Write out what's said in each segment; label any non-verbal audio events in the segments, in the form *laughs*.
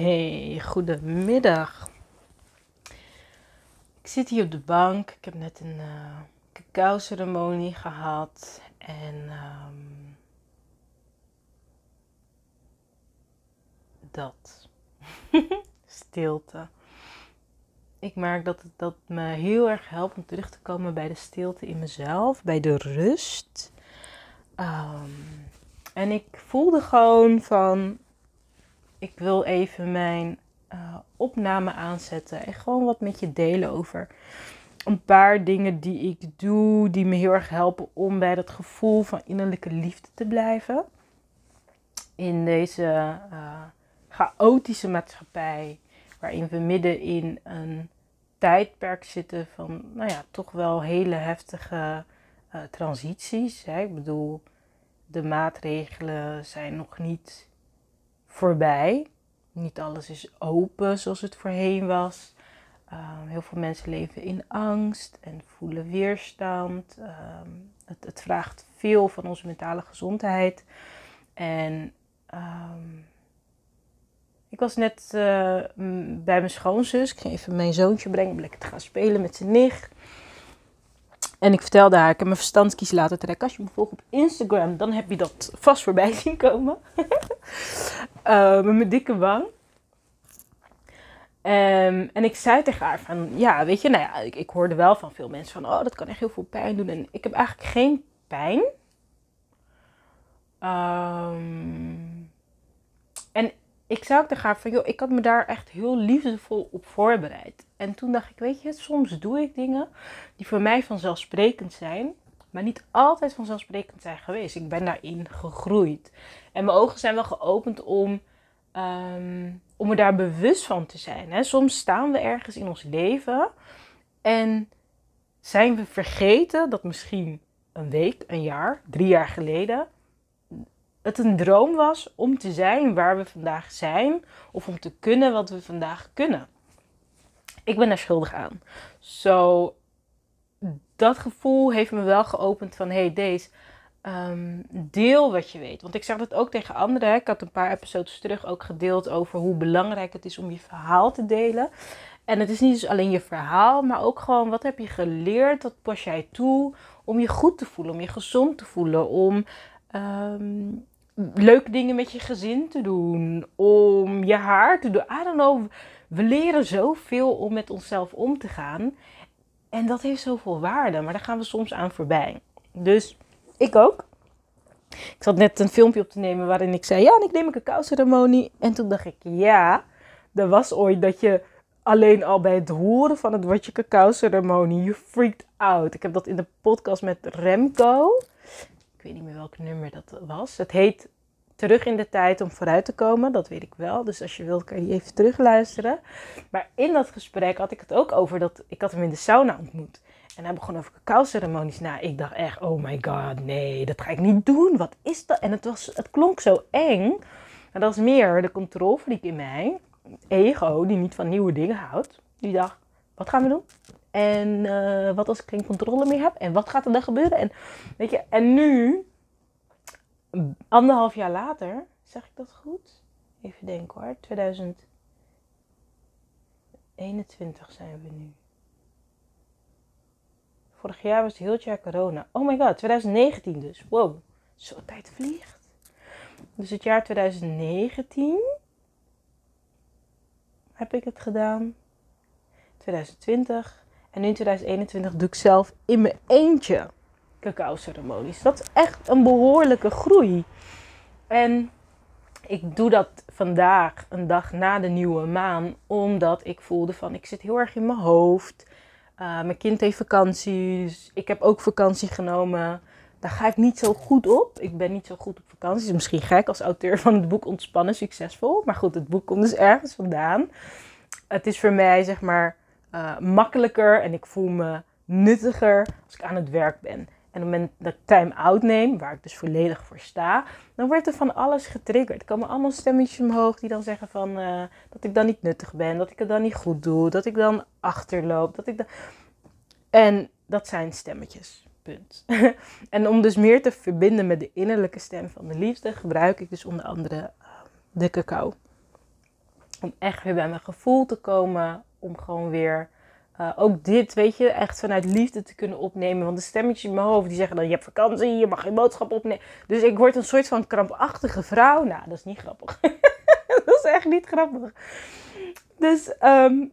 Hey, goedemiddag. Ik zit hier op de bank. Ik heb net een uh, cacao-ceremonie gehad. En um, dat. *laughs* stilte. Ik merk dat het dat me heel erg helpt om terug te komen bij de stilte in mezelf, bij de rust. Um, en ik voelde gewoon van ik wil even mijn uh, opname aanzetten en gewoon wat met je delen over een paar dingen die ik doe, die me heel erg helpen om bij dat gevoel van innerlijke liefde te blijven. In deze uh, chaotische maatschappij, waarin we midden in een tijdperk zitten van, nou ja, toch wel hele heftige uh, transities. Ik bedoel, de maatregelen zijn nog niet voorbij. Niet alles is open zoals het voorheen was. Ehm, heel veel mensen leven in angst en voelen weerstand. Ehm, het, het, vraagt veel van onze mentale gezondheid. En ehm, ik was net uh, bij mijn schoonzus. Ik ging even mijn zoontje brengen lekker te gaan spelen met zijn nicht. En ik vertelde haar, ik heb mijn verstandskies laten trekken. Als je me volgt op Instagram, dan heb je dat vast voorbij *laughs* zien komen. uh, *laughs* met mijn dikke wang. Um, en ik zei tegen haar van, ja, weet je, nou ja, ik, ik, hoorde wel van veel mensen van, oh, dat kan echt heel veel pijn doen. En ik heb eigenlijk geen pijn. Um, en ik zei ook tegen van, joh, ik had me daar echt heel liefdevol op voorbereid. En toen dacht ik, weet je, soms doe ik dingen die voor mij vanzelfsprekend zijn, maar niet altijd vanzelfsprekend zijn geweest. Ik ben daarin gegroeid. En mijn ogen zijn wel geopend om, um, om er daar bewust van te zijn. Hè. Soms staan we ergens in ons leven en zijn we vergeten dat misschien een week, een jaar, drie jaar geleden het een droom was om te zijn waar we vandaag zijn of om te kunnen wat we vandaag kunnen. Ik ben daar schuldig aan. Zo, dat gevoel heeft me wel geopend van hey, deze um, deel wat je weet. Want ik zeg dat ook tegen anderen. Ik had een paar episodes terug ook gedeeld over hoe belangrijk het is om je verhaal te delen. En het is niet dus alleen je verhaal, maar ook gewoon wat heb je geleerd, wat pas jij toe om je goed te voelen, om je gezond te voelen, om um, leuke dingen met je gezin te doen, om je haar te doen. I don't know. We leren zoveel om met onszelf om te gaan. En dat heeft zoveel waarde, maar daar gaan we soms aan voorbij. Dus ik ook. Ik zat net een filmpje op te nemen waarin ik zei: Ja, en ik neem een cacao-ceremonie. En toen dacht ik: Ja, er was ooit dat je alleen al bij het horen van het woordje cacao-ceremonie, je freaked out. Ik heb dat in de podcast met Remco. Ik weet niet meer welk nummer dat was. Het heet Terug in de tijd om vooruit te komen. Dat weet ik wel. Dus als je wilt, kan je even terugluisteren. Maar in dat gesprek had ik het ook over dat ik had hem in de sauna ontmoet. En hij begon over cacao-ceremonies. Nou, ik dacht echt, oh my god, nee, dat ga ik niet doen. Wat is dat? En het, was, het klonk zo eng. Maar dat is meer de controlfreak in mij. Ego, die niet van nieuwe dingen houdt. Die dacht, wat gaan we doen? En uh, wat als ik geen controle meer heb? En wat gaat er dan gebeuren? En, weet je, en nu, anderhalf jaar later, zeg ik dat goed? Even denken hoor, 2021 zijn we nu. Vorig jaar was het heel het jaar corona. Oh my god, 2019 dus. Wow, zo tijd vliegt. Dus het jaar 2019 heb ik het gedaan. 2020. En nu in 2021 doe ik zelf in mijn eentje cacao-ceremonies. Dat is echt een behoorlijke groei. En ik doe dat vandaag, een dag na de nieuwe maan, omdat ik voelde van ik zit heel erg in mijn hoofd. Uh, mijn kind heeft vakanties. Ik heb ook vakantie genomen. Daar ga ik niet zo goed op. Ik ben niet zo goed op vakanties. Misschien gek als auteur van het boek Ontspannen Succesvol. Maar goed, het boek komt dus ergens vandaan. Het is voor mij zeg maar uh, makkelijker en ik voel me nuttiger als ik aan het werk ben. En op het moment dat ik time-out neem, waar ik dus volledig voor sta, dan wordt er van alles getriggerd. Er komen allemaal stemmetjes omhoog die dan zeggen van, uh, dat ik dan niet nuttig ben, dat ik het dan niet goed doe, dat ik dan achterloop. Dat ik dan... En dat zijn stemmetjes. Punt. *laughs* en om dus meer te verbinden met de innerlijke stem van de liefde, gebruik ik dus onder andere uh, de cacao. Om echt weer bij mijn gevoel te komen. Om gewoon weer uh, ook dit, weet je, echt vanuit liefde te kunnen opnemen. Want de stemmetjes in mijn hoofd die zeggen dan: je hebt vakantie, je mag geen boodschap opnemen. Dus ik word een soort van krampachtige vrouw. Nou, dat is niet grappig. *laughs* dat is echt niet grappig. Dus um,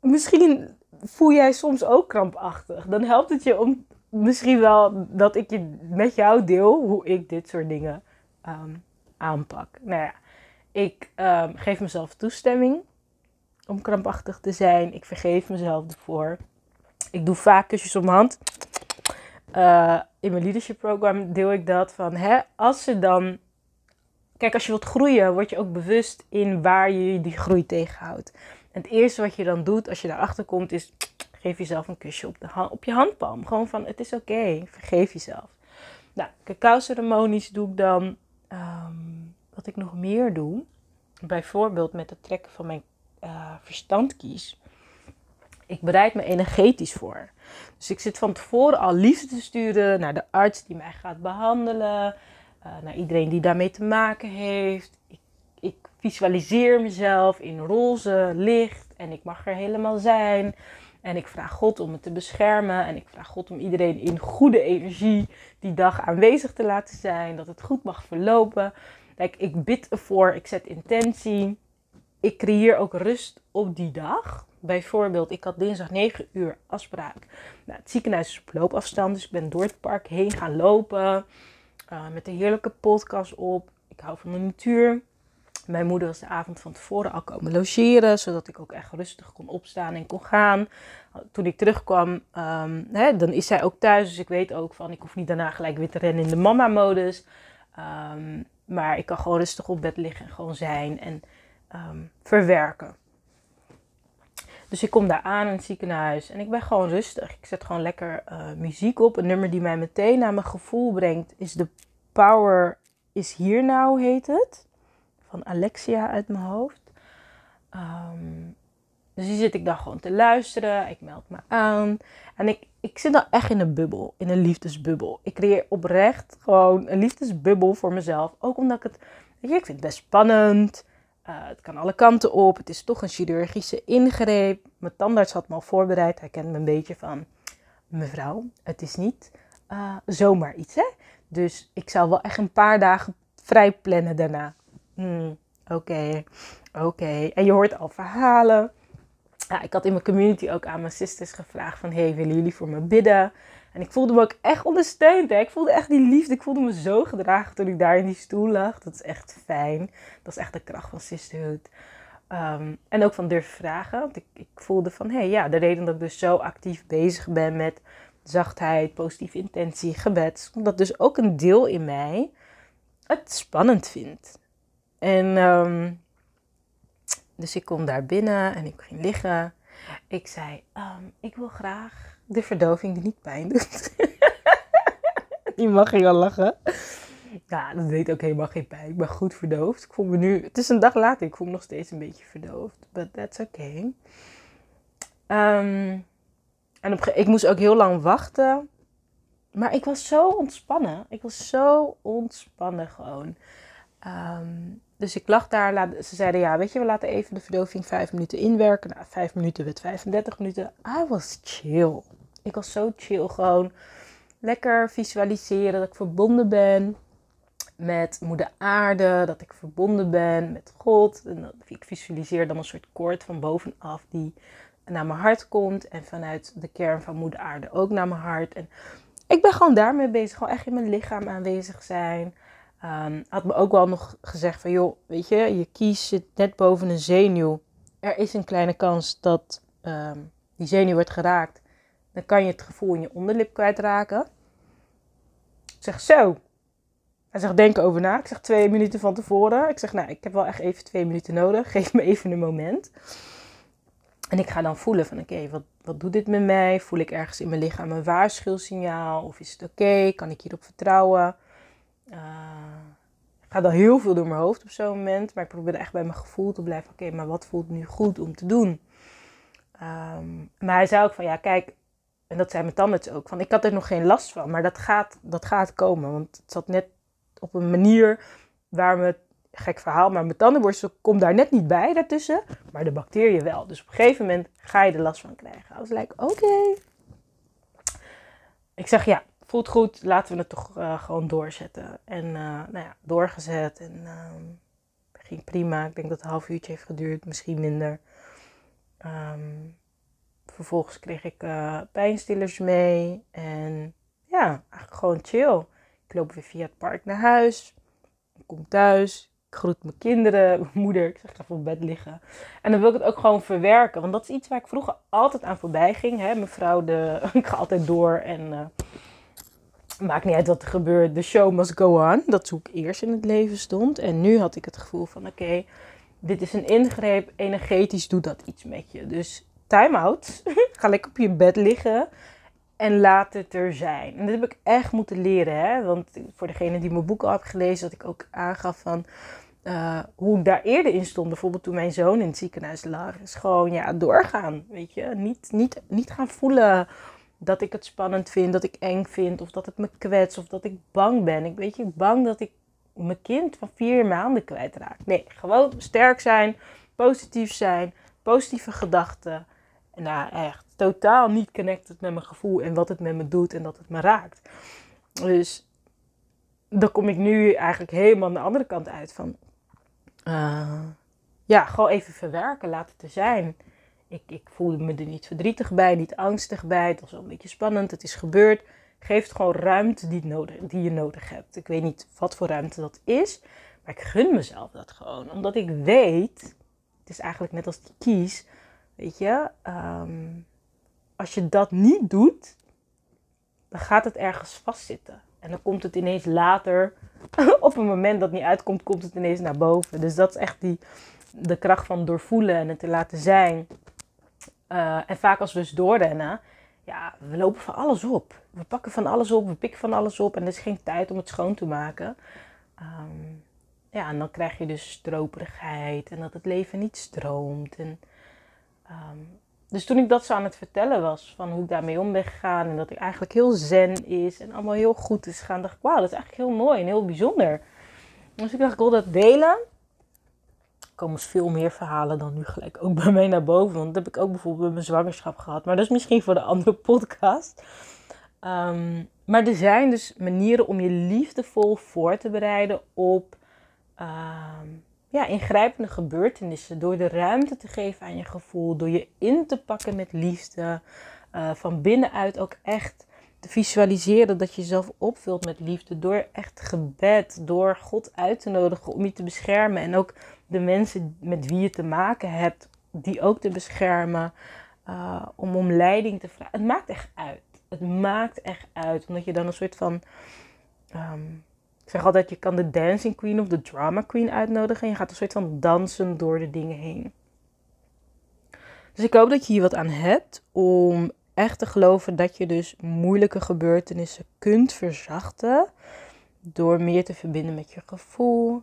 misschien voel jij soms ook krampachtig. Dan helpt het je om misschien wel dat ik je met jou deel hoe ik dit soort dingen um, aanpak. Nou ja, ik um, geef mezelf toestemming om krampachtig te zijn. Ik vergeef mezelf ervoor. Ik doe vaak kusjes mijn hand. Uh, in mijn leadership program deel ik dat van hè, als ze dan. Kijk, als je wilt groeien, word je ook bewust in waar je die groei tegenhoudt. En het eerste wat je dan doet als je daarachter komt, is geef jezelf een kusje op, de op je handpalm. Gewoon van het is oké, vergeef jezelf. Nou, cacao ceremonies doe ik dan. Um, wat ik nog meer doe, bijvoorbeeld met het trekken van mijn uh, verstand kies. Ik bereid me energetisch voor. Dus ik zit van tevoren al liefde te sturen naar de arts die mij gaat behandelen, uh, naar iedereen die daarmee te maken heeft. Ik, ik visualiseer mezelf in roze licht en ik mag er helemaal zijn. En ik vraag God om me te beschermen. En ik vraag God om iedereen in goede energie die dag aanwezig te laten zijn. Dat het goed mag verlopen. Kijk, ik bid ervoor. Ik zet intentie ik creëer ook rust op die dag. Bijvoorbeeld, ik had dinsdag 9 uur afspraak. Nou, het ziekenhuis is op loopafstand, dus ik ben door het park heen gaan lopen. Uh, met een heerlijke podcast op. Ik hou van de natuur. Mijn moeder was de avond van tevoren al komen logeren, zodat ik ook echt rustig kon opstaan en kon gaan. Toen ik terugkwam, um, hè, dan is zij ook thuis, dus ik weet ook van, ik hoef niet daarna gelijk weer te rennen in de mama-modus. Um, maar ik kan gewoon rustig op bed liggen en gewoon zijn. En um, verwerken. Dus ik kom daar aan in het ziekenhuis en ik ben gewoon rustig. Ik zet gewoon lekker uh, muziek op. Een nummer die mij meteen naar mijn gevoel brengt is The Power is Here Now heet het. Van Alexia uit mijn hoofd. Um, dus die zit ik dan gewoon te luisteren. Ik meld me aan. En ik, ik zit dan echt in een bubbel. In een liefdesbubbel. Ik creëer oprecht gewoon een liefdesbubbel voor mezelf. Ook omdat ik het... Weet je, ik vind het best spannend. Uh, het kan alle kanten op. Het is toch een chirurgische ingreep. Mijn tandarts had me al voorbereid. Hij kent me een beetje van... Mevrouw, het is niet uh, zomaar iets, hè? Dus ik zou wel echt een paar dagen vrij plannen daarna. Hmm, oké, oké. En je hoort al verhalen. Ja, ik had in mijn community ook aan mijn sisters gevraagd van... Hey, willen jullie voor me bidden? En ik voelde me ook echt ondersteund. Hè? Ik voelde echt die liefde. Ik voelde me zo gedragen toen ik daar in die stoel lag. Dat is echt fijn. Dat is echt de kracht van sisterhood. Um, en ook van durven vragen. Want ik, ik voelde van, hé hey, ja, de reden dat ik dus zo actief bezig ben met zachtheid, positieve intentie, gebed. Omdat dus ook een deel in mij het spannend vindt. En um, dus ik kom daar binnen en ik ging liggen. Ik zei, um, ik wil graag de verdoving die niet pijn doet. *laughs* die mag je al lachen. Ja, dat deed ook helemaal geen pijn. Ik ben goed verdoofd. Ik voel me nu... Het is een dag later. Ik voel me nog steeds een beetje verdoofd. But that's okay. Um, en op, ik moest ook heel lang wachten. Maar ik was zo ontspannen. Ik was zo ontspannen gewoon. Um, dus ik lag daar. Ze zeiden, ja, weet je, we laten even de verdoving vijf minuten inwerken. Nou, vijf minuten werd 35 minuten. I was chill. Ik was zo chill gewoon. Lekker visualiseren dat ik verbonden ben met moeder aarde. Dat ik verbonden ben met God. En ik visualiseer dan een soort koord van bovenaf die naar mijn hart komt. En vanuit de kern van moeder aarde ook naar mijn hart. En ik ben gewoon daarmee bezig. Gewoon echt in mijn lichaam aanwezig zijn. Um, had me ook wel nog gezegd van joh, weet je, je kies zit net boven een zenuw. Er is een kleine kans dat um, die zenuw wordt geraakt. Dan kan je het gevoel in je onderlip kwijtraken. Ik zeg zo. Hij zegt denk over na. Ik zeg twee minuten van tevoren. Ik zeg nou, ik heb wel echt even twee minuten nodig. *laughs* Geef me even een moment. En ik ga dan voelen van oké, wat, wat doet dit met mij? Voel ik ergens in mijn lichaam een waarschuwsignaal? Of is het oké? Kan ik hierop vertrouwen? Uh, gaat dan heel veel door mijn hoofd op zo'n moment. Maar ik probeer echt bij mijn gevoel te blijven. Oké, maar wat voelt nu goed om te doen? Um, maar hij zei ook van ja, kijk, en dat zei mijn tandarts ook, van ik had er nog geen last van. Maar dat gaat, dat gaat komen. Want het zat net op een manier waar me gek verhaal, maar mijn tandenborstel komt daar net niet bij daartussen. Maar de bacteriën wel. Dus op een gegeven moment ga je er last van krijgen. I was like, oké. Ik zeg, ja, voelt goed. Laten we het toch uh, gewoon doorzetten. En uh, nou ja, doorgezet. En uh, ging prima. Ik denk dat het een half uurtje heeft geduurd. Misschien minder. Um, vervolgens kreeg ik uh, pijnstillers mee. En ja, eigenlijk gewoon chill. Ik loop weer via het park naar huis. Ik kom thuis. Ik groet mijn kinderen, *laughs* mijn moeder. Ik zeg, ik ga op bed liggen. En dan wil ik het ook gewoon verwerken. Want dat is iets waar ik vroeger altijd aan voorbij ging. Hè? Mevrouw, de, *laughs* ik ga altijd door en... maakt niet uit wat er gebeurt. The show must go on. Dat zoek ik eerst in het leven stond. En nu had ik het gevoel van: oké, dit is een ingreep. Energetisch doet dat iets met je. Dus time out. *laughs* Ga lekker op je bed liggen. En laat het er zijn. En dat heb ik echt moeten leren. Hè? Want voor degene die mijn boek al heeft gelezen, dat ik ook aangaf van. Uh, hoe ik daar eerder in stond, bijvoorbeeld toen mijn zoon in het ziekenhuis lag, is gewoon ja, doorgaan. Weet je, niet, niet, niet gaan voelen dat ik het spannend vind, dat ik eng vind, of dat het me kwets, of dat ik bang ben. Ik weet je, bang dat ik mijn kind van vier maanden kwijtraak. Nee, gewoon sterk zijn, positief zijn, positieve gedachten. En nou, echt totaal niet connected met mijn gevoel en wat het met me doet en dat het me raakt. Dus dan kom ik nu eigenlijk helemaal aan de andere kant uit van... Uh, ja, gewoon even verwerken, laat het er zijn. Ik, ik me er niet verdrietig bij, niet angstig bij. Het was wel een beetje spannend, het is gebeurd. Geef gewoon ruimte die, nodig, die je nodig hebt. Ik weet niet wat voor ruimte dat is, maar ik gun mezelf dat gewoon. Omdat ik weet, het is eigenlijk net als die kies, weet je, um, als je dat niet doet, dan gaat het ergens vastzitten. En dan komt het ineens later, *laughs* op een moment dat niet uitkomt, komt het ineens naar boven. Dus dat is echt die, de kracht van doorvoelen en het te laten zijn. Uh, en vaak als we dus doorrennen, ja, we lopen van alles op. We pakken van alles op, we pikken van alles op en er is geen tijd om het schoon te maken. Um, ja, en dan krijg je dus stroperigheid en dat het leven niet stroomt. En, um, dus toen ik dat zo aan het vertellen was, van hoe ik daarmee om ben gegaan en dat ik eigenlijk heel zen is en allemaal heel goed is gaan, dacht ik, wauw, dat is eigenlijk heel mooi en heel bijzonder. Dus ik dacht, ik wil dat delen komen veel meer verhalen dan nu gelijk ook bij mij naar boven. Want dat heb ik ook bijvoorbeeld bij mijn zwangerschap gehad. Maar dat is misschien voor de andere podcast. Um, maar er zijn dus manieren om je liefdevol voor te bereiden op um, ja, ingrijpende gebeurtenissen. Door de ruimte te geven aan je gevoel. Door je in te pakken met liefde. Uh, van binnenuit ook echt te visualiseren dat je jezelf opvult met liefde. Door echt gebed. Door God uit te nodigen om je te beschermen. En ook de mensen met wie je te maken hebt, die ook te beschermen. Uh, om om leiding te vragen. Het maakt echt uit. Het maakt echt uit. Omdat je dan een soort van. Um, ik zeg altijd, je kan de dancing queen of de drama queen uitnodigen. En je gaat een soort van dansen door de dingen heen. Dus ik hoop dat je hier wat aan hebt om echt te geloven dat je dus moeilijke gebeurtenissen kunt verzachten. Door meer te verbinden met je gevoel,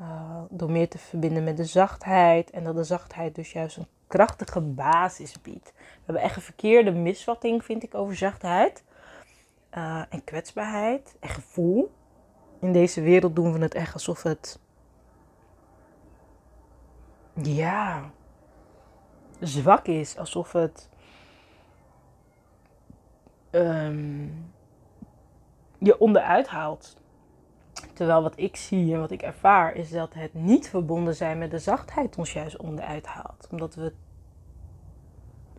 uh, door meer te verbinden met de zachtheid. En dat de zachtheid dus juist een krachtige basis biedt. We hebben echt een verkeerde misvatting, vind ik, over zachtheid. Uh, en kwetsbaarheid en gevoel. In deze wereld doen we het echt alsof het. Ja. zwak is. Alsof het. Um, je onderuit haalt. Terwijl wat ik zie en wat ik ervaar is dat het niet verbonden zijn met de zachtheid ons juist onderuit haalt. Omdat we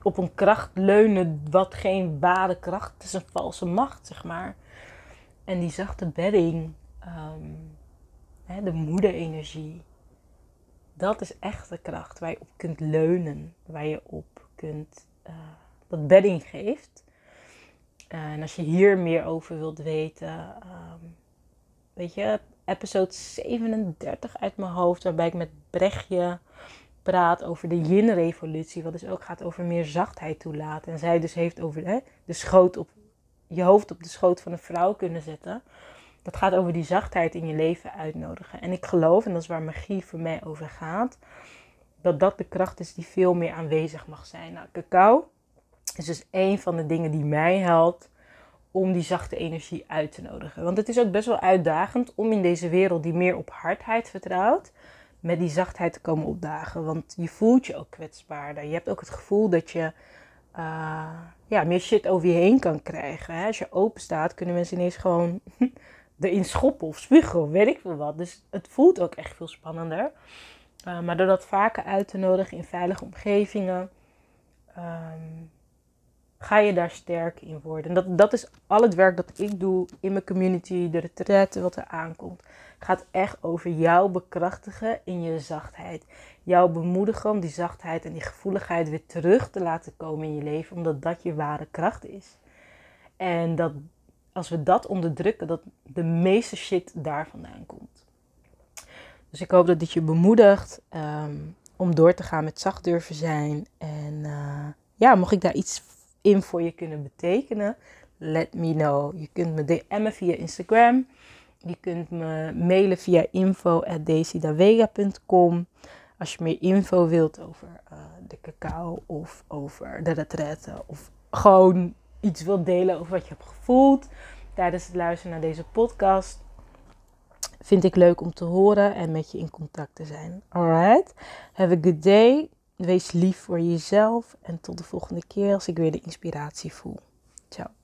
op een kracht leunen wat geen ware kracht is, een valse macht, zeg maar. En die zachte bedding, um, hè, de moederenergie, dat is echt de kracht waar je op kunt leunen, waar je op kunt, uh, dat bedding geeft. en als je hier meer over wilt weten, um, weet je, episode 37 uit mijn hoofd, waarbij ik met Brechtje praat over de yin-revolutie, wat dus ook gaat over meer zachtheid toelaten. En zij dus heeft over hè, de schoot op je hoofd op de schoot van een vrouw kunnen zetten. Dat gaat over die zachtheid in je leven uitnodigen. En ik geloof, en dat is waar magie voor mij over gaat, dat dat de kracht is die veel meer aanwezig mag zijn. Nou, cacao is dus een van de dingen die mij helpt om die zachte energie uit te nodigen. Want het is ook best wel uitdagend om in deze wereld die meer op hardheid vertrouwt, met die zachtheid te komen opdagen. Want je voelt je ook kwetsbaarder. Je hebt ook het gevoel dat je uh, ja, meer shit over je heen kan krijgen. Hè? Als je open staat, kunnen mensen ineens gewoon *laughs* erin schoppen of spugen of weet ik veel wat. Dus het voelt ook echt veel spannender. Uh, maar door dat vaker uit te nodigen in veilige omgevingen, um, ga je daar sterk in worden. En dat, dat is al het werk dat ik doe in mijn community, de retraite, wat er aankomt. Gaat echt over jou bekrachtigen in je zachtheid. Jou bemoedigen om die zachtheid en die gevoeligheid weer terug te laten komen in je leven, omdat dat je ware kracht is. En dat als we dat onderdrukken, dat de meeste shit daar vandaan komt. Dus ik hoop dat dit je bemoedigt um, om door te gaan met zacht durven zijn. En uh, ja, mocht ik daar iets in voor je kunnen betekenen, let me know. Je kunt me DM'en via Instagram. Je kunt me mailen via info.daisydavega.com als je meer info wilt over uh, de cacao of over de retraite of gewoon iets wilt delen over wat je hebt gevoeld tijdens het luisteren naar deze podcast. Vind ik leuk om te horen en met je in contact te zijn. Alright, have a good day. Wees lief voor jezelf en tot de volgende keer als ik weer de inspiratie voel. Ciao.